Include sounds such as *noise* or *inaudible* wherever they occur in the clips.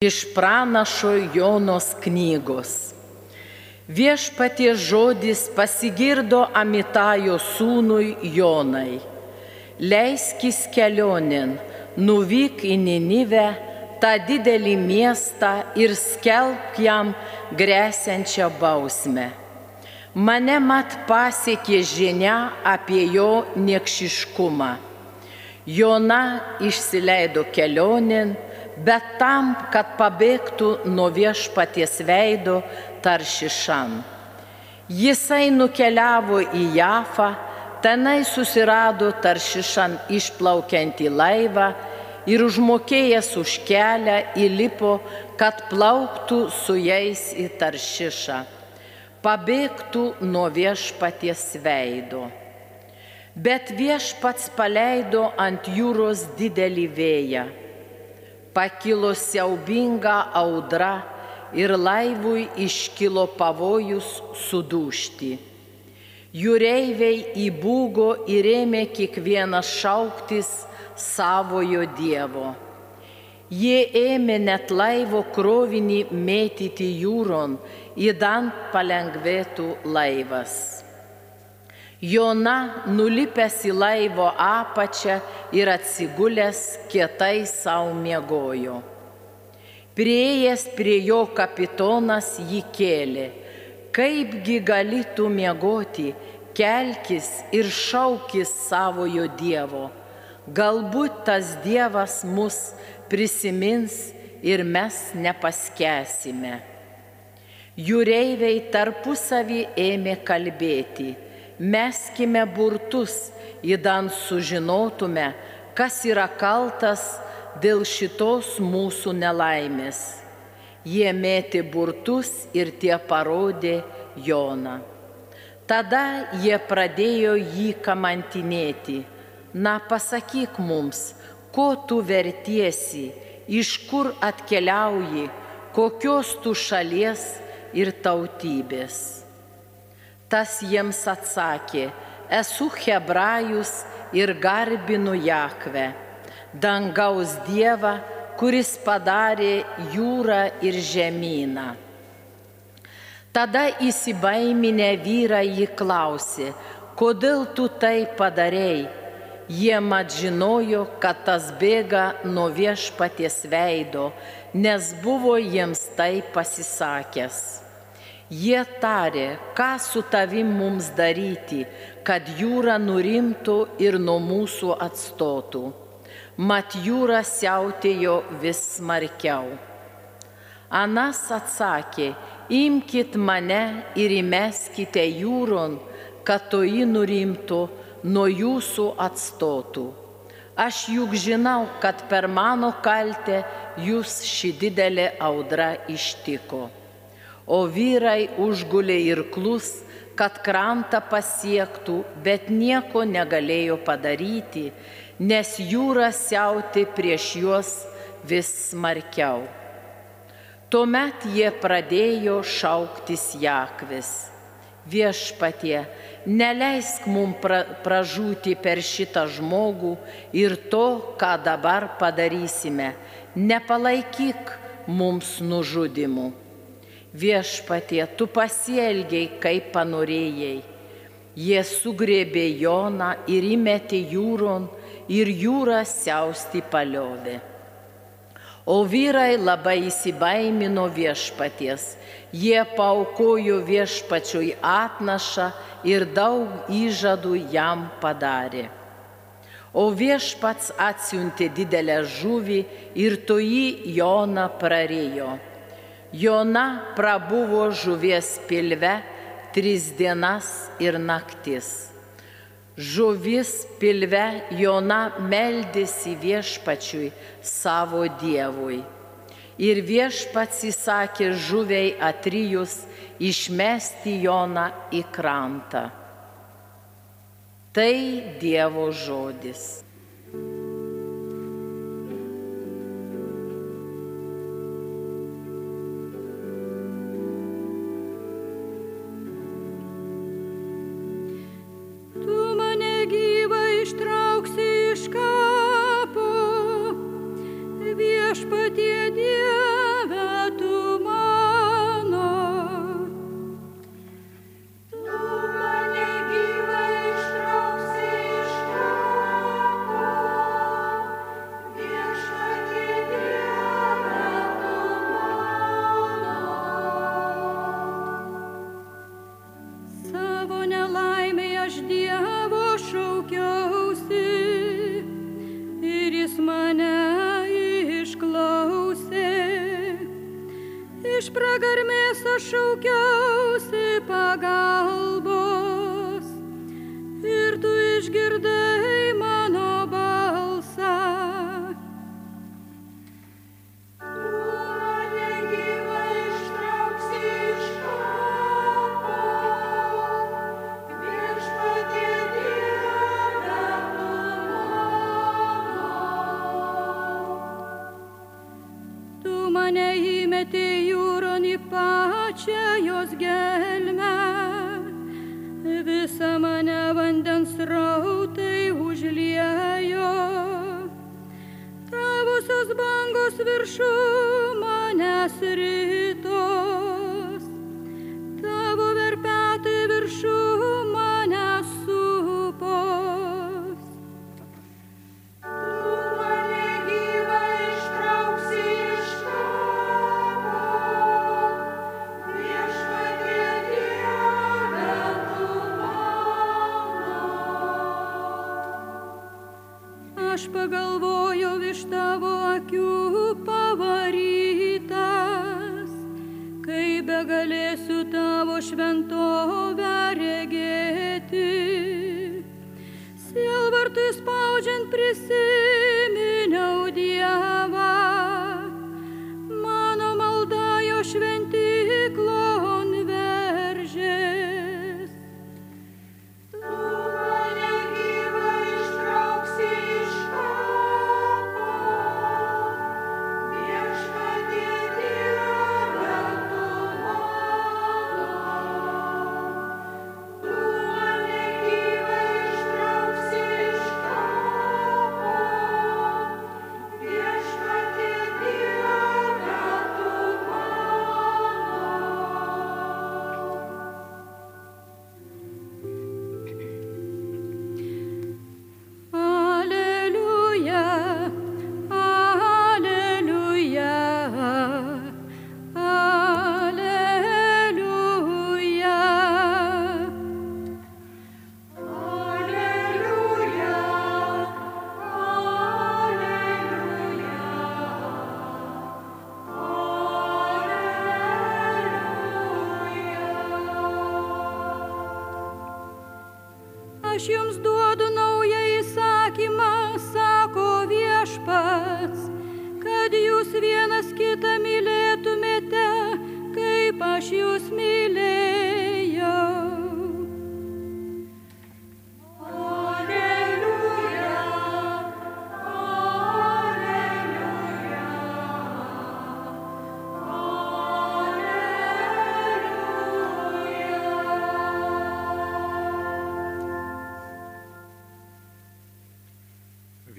Iš pranašo Jonos knygos. Viešpatie žodis pasigirdo Amitajo sūnui Jonai. Leiskis kelionin, nuvyk į Ninive, tą didelį miestą ir skelbk jam grėsiančią bausmę. Mane mat pasiekė žinia apie jo niekšiškumą. Jona išsileido kelionin, bet tam, kad pabėgtų nuo viešpaties veido taršišan. Jisai nukeliavo į Jafą, tenai susirado taršišan išplaukiantį laivą ir užmokėjęs už kelią įlipo, kad plauktų su jais į taršišą, pabėgtų nuo viešpaties veido. Bet viešpats paleido ant jūros didelį vėją pakilo siaubinga audra ir laivui iškilo pavojus sudūšti. Jūreiviai įbūgo ir ėmė kiekvienas šauktis savojo Dievo. Jie ėmė net laivo krovinį mėtyti jūron, įdant palengvėtų laivas. Jona nulipęs į laivo apačią ir atsigulęs kietai savo miegojo. Prieėjęs prie jo kapitonas jį kėlė. Kaipgi galėtų miegoti, kelkis ir šaukis savojo Dievo. Galbūt tas Dievas mus prisimins ir mes nepaskesime. Jūreiviai tarpusavį ėmė kalbėti meskime burtus, įdant sužinotume, kas yra kaltas dėl šitos mūsų nelaimės. Jie mėtė burtus ir tie parodė Joną. Tada jie pradėjo jį kamantinėti. Na, pasakyk mums, ko tu vertiesi, iš kur atkeliauji, kokios tu šalies ir tautybės. Tas jiems atsakė, esu hebrajus ir garbinu Jahve, dangaus Dievą, kuris padarė jūrą ir žemyną. Tada įsibaiminę vyrai jį klausė, kodėl tu tai padarėjai? Jie mat žinojo, kad tas bėga nuo viešpaties veido, nes buvo jiems tai pasisakęs. Jie tarė, ką su tavim mums daryti, kad jūra nurimtų ir nuo mūsų atstotų. Mat jūra siautėjo vis smarkiau. Anas atsakė, imkite mane ir įmeskite jūron, kad toji nurimtų, nuo jūsų atstotų. Aš juk žinau, kad per mano kaltę jūs ši didelė audra ištiko o vyrai užgulė irklus, kad krantą pasiektų, bet nieko negalėjo padaryti, nes jūra siauti prieš juos vis smarkiau. Tuomet jie pradėjo šauktis Jakvis. Viešpatie, neleisk mum pra, pražūti per šitą žmogų ir to, ką dabar padarysime. Nepalaikyk mums nužudimų. Viešpatie, tu pasielgiai, kaip panorėjai. Jie sugrėbė Joną ir įmetė jūron ir jūra siausti paliovė. O vyrai labai įsibaimino viešpaties. Jie paukojo viešpačiui atnašą ir daug įžadų jam padarė. O viešpats atsiuntė didelę žuvį ir to jį Joną prarėjo. Jona prabuvo žuvies pilve tris dienas ir naktis. Žuvis pilve Jona meldėsi viešpačiui savo Dievui. Ir viešpats įsakė žuviai atrijus išmesti Joną į krantą. Tai Dievo žodis.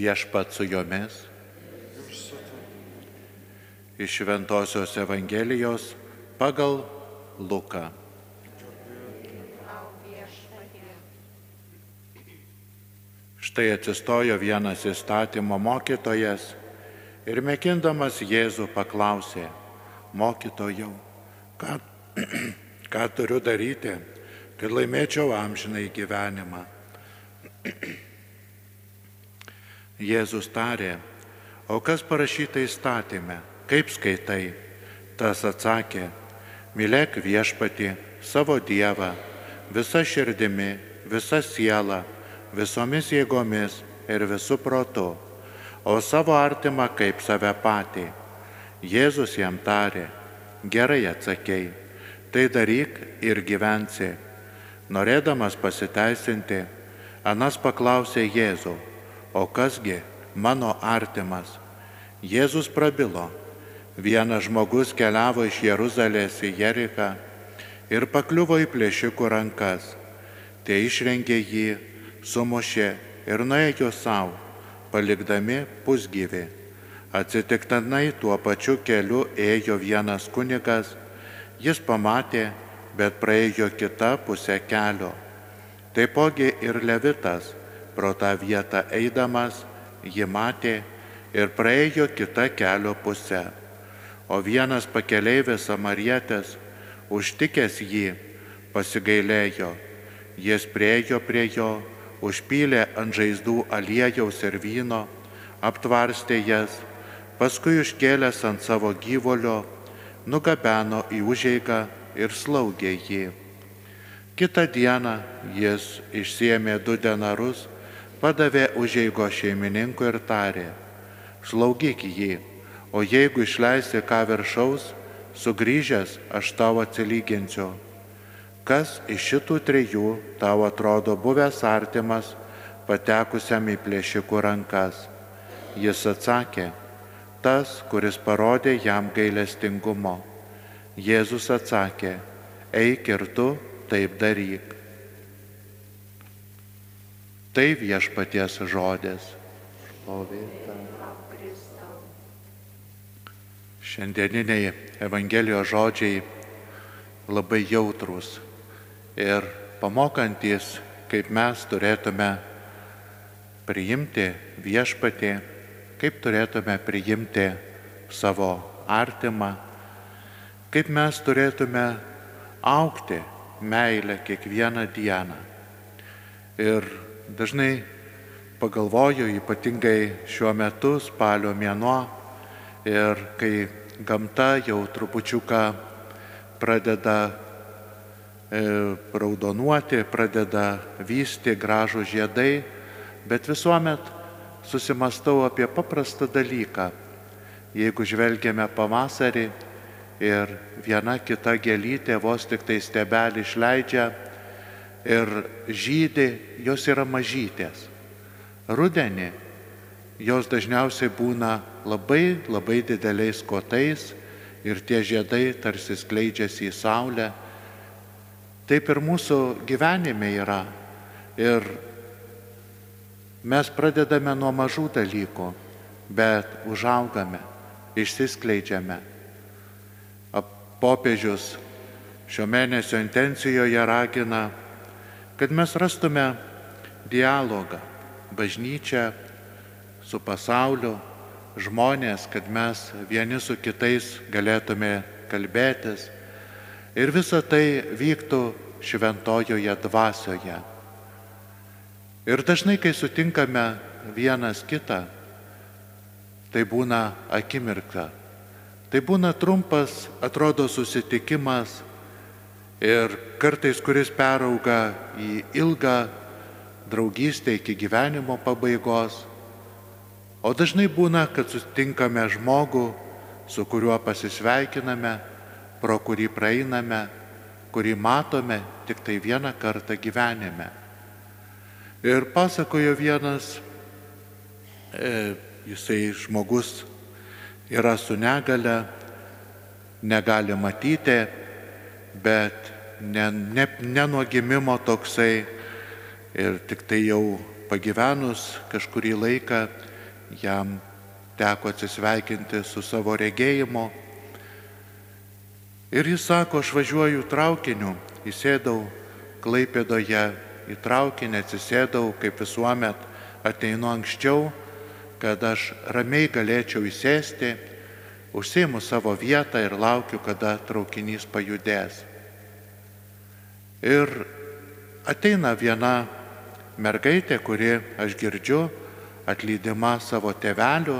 Viešpat su jomis. Iš Šventojios Evangelijos pagal Luką. Štai atsistojo vienas įstatymo mokytojas ir mėgindamas Jėzų paklausė, mokytojau, ką, *clears throat* ką turiu daryti, kad laimėčiau amžinai gyvenimą. *clears throat* Jėzus tarė, o kas parašyta įstatymė, kaip skaitai? Tas atsakė, mylėk viešpati savo Dievą visa širdimi, visa siela, visomis jėgomis ir visų protu, o savo artimą kaip save patį. Jėzus jam tarė, gerai atsakėjai, tai daryk ir gyvensi. Norėdamas pasiteisinti, Anas paklausė Jėzų, o kasgi mano artimas? Jėzus prabilo, vienas žmogus keliavo iš Jeruzalės į Jeriką ir pakliuvo į plėšikų rankas. Tie išrengė jį, sumušė ir nuėjo savo, palikdami pusgyvį. Atsitiktinai tuo pačiu keliu ėjo vienas kunigas, jis pamatė, bet praėjo kitą pusę kelio. Taipogi ir levitas pro tą vietą eidamas jį matė ir praėjo kitą kelio pusę. O vienas pakeleivis samarietės, užtikęs jį, pasigailėjo. Jis priejo prie jo, užpylė ant žaizdų aliejaus ir vyno, aptvarstė jas, paskui užkėlęs ant savo gyvolio, nugabeno į užeigą ir slaugė jį. Kita diena jis išsiemė du denarus, padavė užeigo šeimininkui ir tarė, slaugyk jį, o jeigu išleisi ką viršaus, sugrįžęs aš tau atsilyginsiu. Kas iš šitų trijų tau atrodo buvęs artimas, patekusiam į plėšikų rankas? Jis atsakė, tas, kuris parodė jam gailestingumo. Jėzus atsakė, eik ir tu taip daryk. Tai viešpaties žodis. Šlovėta. Šiandieniniai Evangelijos žodžiai labai jautrus ir pamokantis, kaip mes turėtume priimti viešpatį, kaip turėtume priimti savo artimą, kaip mes turėtume aukti meilę kiekvieną dieną. Ir dažnai pagalvoju, ypatingai šiuo metu, spalio mėnuo, ir kai gamta jau trupučiuką pradeda e, raudonuoti, pradeda vysti gražų žiedai, bet visuomet susimastau apie paprastą dalyką. Jeigu žvelgiame pavasarį ir viena kita gėlytė vos tik tai stebelį išleidžia ir žydė, jos yra mažytės. Rudenį jos dažniausiai būna labai labai dideliais kotais ir tie žiedai tarsi skleidžiasi į saulę. Taip ir mūsų gyvenime yra. Ir mes pradedame nuo mažų dalykų, bet užaugame, išsiskleidžiame. Popiežius šio mėnesio intencijoje ragina, kad mes rastume dialogą bažnyčia su pasauliu, žmonės, kad mes vieni su kitais galėtume kalbėtis ir visa tai vyktų šventojoje dvasioje. Ir dažnai, kai sutinkame vienas kitą, tai būna akimirka. Tai būna trumpas, atrodo, susitikimas ir kartais, kuris perauga į ilgą draugystę iki gyvenimo pabaigos. O dažnai būna, kad sutinkame žmogų, su kuriuo pasisveikiname, pro kurį praeiname, kurį matome tik tai vieną kartą gyvenime. Ir pasakojo vienas, e, jisai žmogus yra su negale, negali matyti, bet ne, ne, ne nuo gimimo toksai ir tik tai jau pagyvenus kažkurį laiką jam teko atsisveikinti su savo regėjimu. Ir jis sako, aš važiuoju traukiniu, įsėdau Klaipėdoje į traukinį, atsisėdau, kaip visuomet ateinu anksčiau, kad aš ramiai galėčiau įsėsti, užsiimu savo vietą ir laukiu, kada traukinys pajudės. Ir ateina viena mergaitė, kuri, aš girdžiu, atlydima savo tevelių,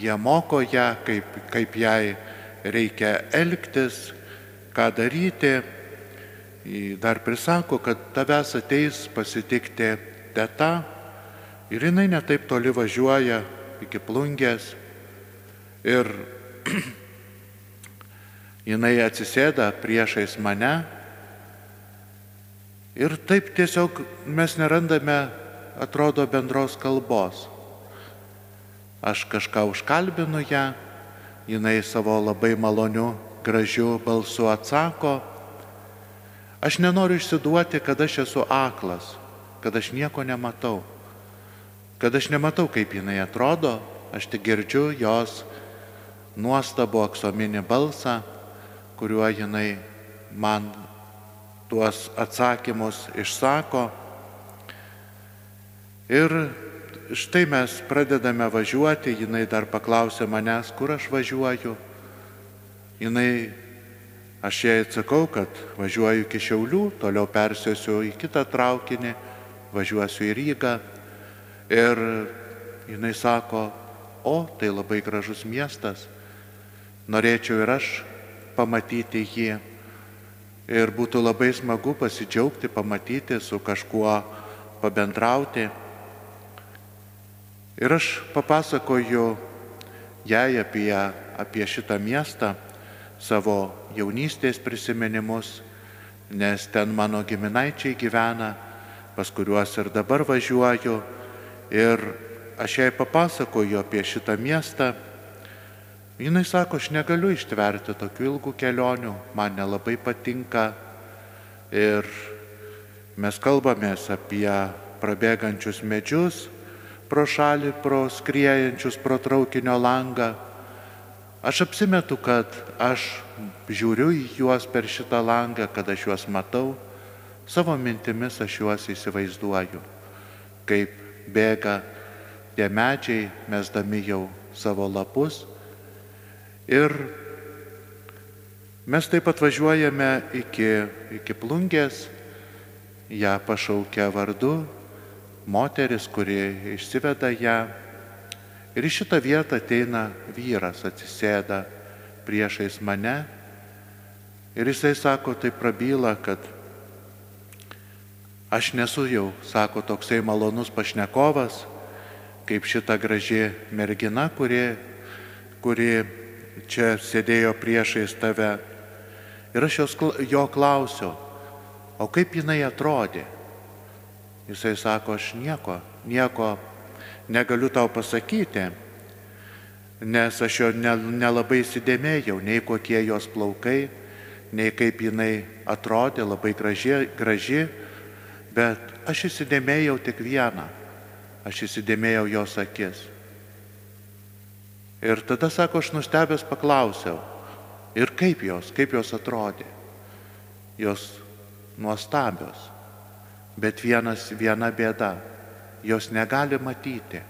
jie moko ją, kaip, kaip jai reikia elgtis, ką daryti. Dar prisako, kad tavęs ateis pasitikti teta. Ir jinai netaip toli važiuoja iki plungės. Ir *clears throat* jinai atsisėda priešais mane ir taip tiesiog mes nerandame atrodo bendros kalbos. Aš kažką užkalbinu ją, jinai savo labai maloniu, gražiu balsu atsako, aš nenoriu išsiduoti, kad aš esu aklas, kad aš nieko nematau, kad aš nematau, kaip jinai atrodo, aš tik girdžiu jos nuostabu aksominį balsą, kuriuo jinai man tuos atsakymus išsako. Ir štai mes pradedame važiuoti, jinai dar paklausė manęs, kur aš važiuoju. Jinai, aš jai atsakau, kad važiuoju iki Šiaulių, toliau persėsiu į kitą traukinį, važiuosiu į Rygą. Ir jinai sako, o tai labai gražus miestas, norėčiau ir aš pamatyti jį. Ir būtų labai smagu pasidžiaugti, pamatyti, su kažkuo pabendrauti. Ir aš papasakoju jai apie, apie šitą miestą, savo jaunystės prisiminimus, nes ten mano giminaičiai gyvena, pas kuriuos ir dabar važiuoju. Ir aš jai papasakoju apie šitą miestą. Jis sako, aš negaliu ištverti tokių ilgų kelionių, man nelabai patinka. Ir mes kalbamės apie prabėgančius medžius pro šalį, pro skriejančius pro traukinio langą. Aš apsimetu, kad aš žiūriu į juos per šitą langą, kad aš juos matau, savo mintimis aš juos įsivaizduoju, kaip bėga tie medžiai, mesdami jau savo lapus. Ir mes taip pat važiuojame iki, iki plungės, ją pašaukia vardu, moteris, kuri išsiveda ją. Ir į šitą vietą ateina vyras, atsisėda priešais mane. Ir jisai sako, tai prabyla, kad aš nesu jau, sako, toksai malonus pašnekovas, kaip šita graži mergina, kuri, kuri čia sėdėjo priešais tave. Ir aš jos, jo klausiau, o kaip jinai atrodė? Jisai sako, aš nieko, nieko negaliu tau pasakyti, nes aš jo nelabai įsidėmėjau, nei kokie jos plaukai, nei kaip jinai atrodė, labai graži, graži bet aš įsidėmėjau tik vieną aš įsidėmėjau jos akis. Ir tada, sako, aš nustebęs paklausiau, ir kaip jos, kaip jos atrodė. Jos nuostabios, bet vienas, viena bėda, jos negali matyti.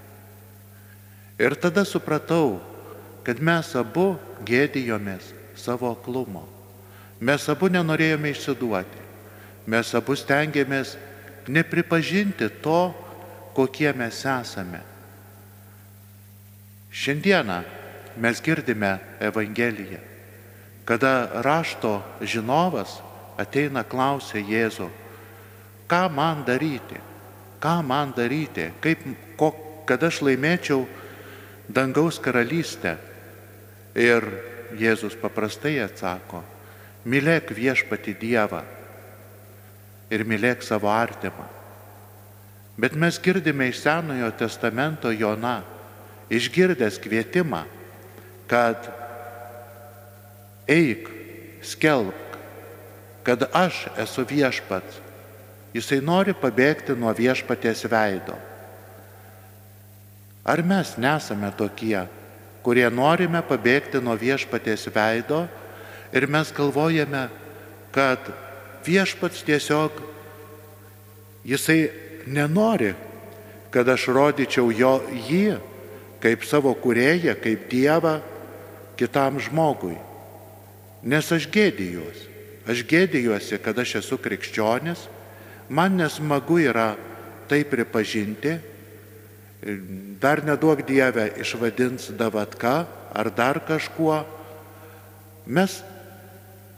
Ir tada supratau, kad mes abu gėdijomės savo aklumo. Mes abu nenorėjome išsiduoti. Mes abu stengiamės nepripažinti to, kokie mes esame. Šiandieną mes girdime Evangeliją, kada rašto žinovas ateina klausia Jėzų, ką man daryti, ką man daryti, kaip, ko, kad aš laimėčiau dangaus karalystę. Ir Jėzus paprastai atsako, mylėk viešpati Dievą ir mylėk savo artimą. Bet mes girdime iš Senojo testamento Jona, išgirdęs kvietimą, kad eik, skelbk, kad aš esu viešpats. Jisai nori pabėgti nuo viešpaties veido. Ar mes nesame tokie, kurie norime pabėgti nuo viešpaties veido ir mes galvojame, kad viešpats tiesiog, jisai nenori, kad aš rodyčiau jo jį kaip savo kurėją, kaip Dievą kitam žmogui. Nes aš gėdijuosi. Aš gėdijuosi, kad aš esu krikščionis, man nesmagu yra tai pripažinti, dar neduok Dievę išvadins davatka ar dar kažkuo. Mes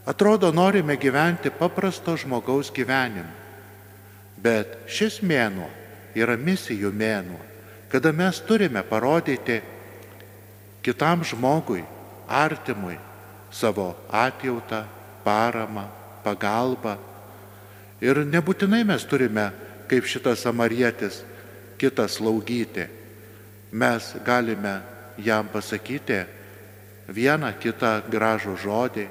atrodo norime gyventi paprasto žmogaus gyvenimą. Bet šis mėnuo yra misijų mėnuo, kada mes turime parodyti kitam žmogui, artimui savo atjautą, paramą, pagalbą. Ir nebūtinai mes turime, kaip šitas samarietis, kitą slaugyti. Mes galime jam pasakyti vieną kitą gražų žodį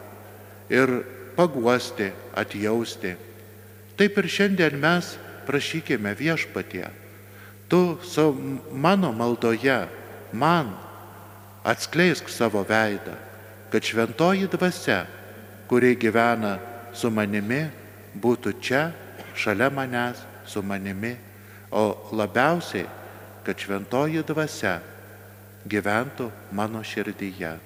ir paguosti, atjausti. Taip ir šiandien mes prašykime viešpatie, tu savo, mano maldoje man atskleisk savo veidą, kad šventoji dvasia, kuri gyvena su manimi, būtų čia, šalia manęs, su manimi, o labiausiai, kad šventoji dvasia gyventų mano širdyje.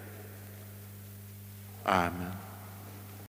Amen.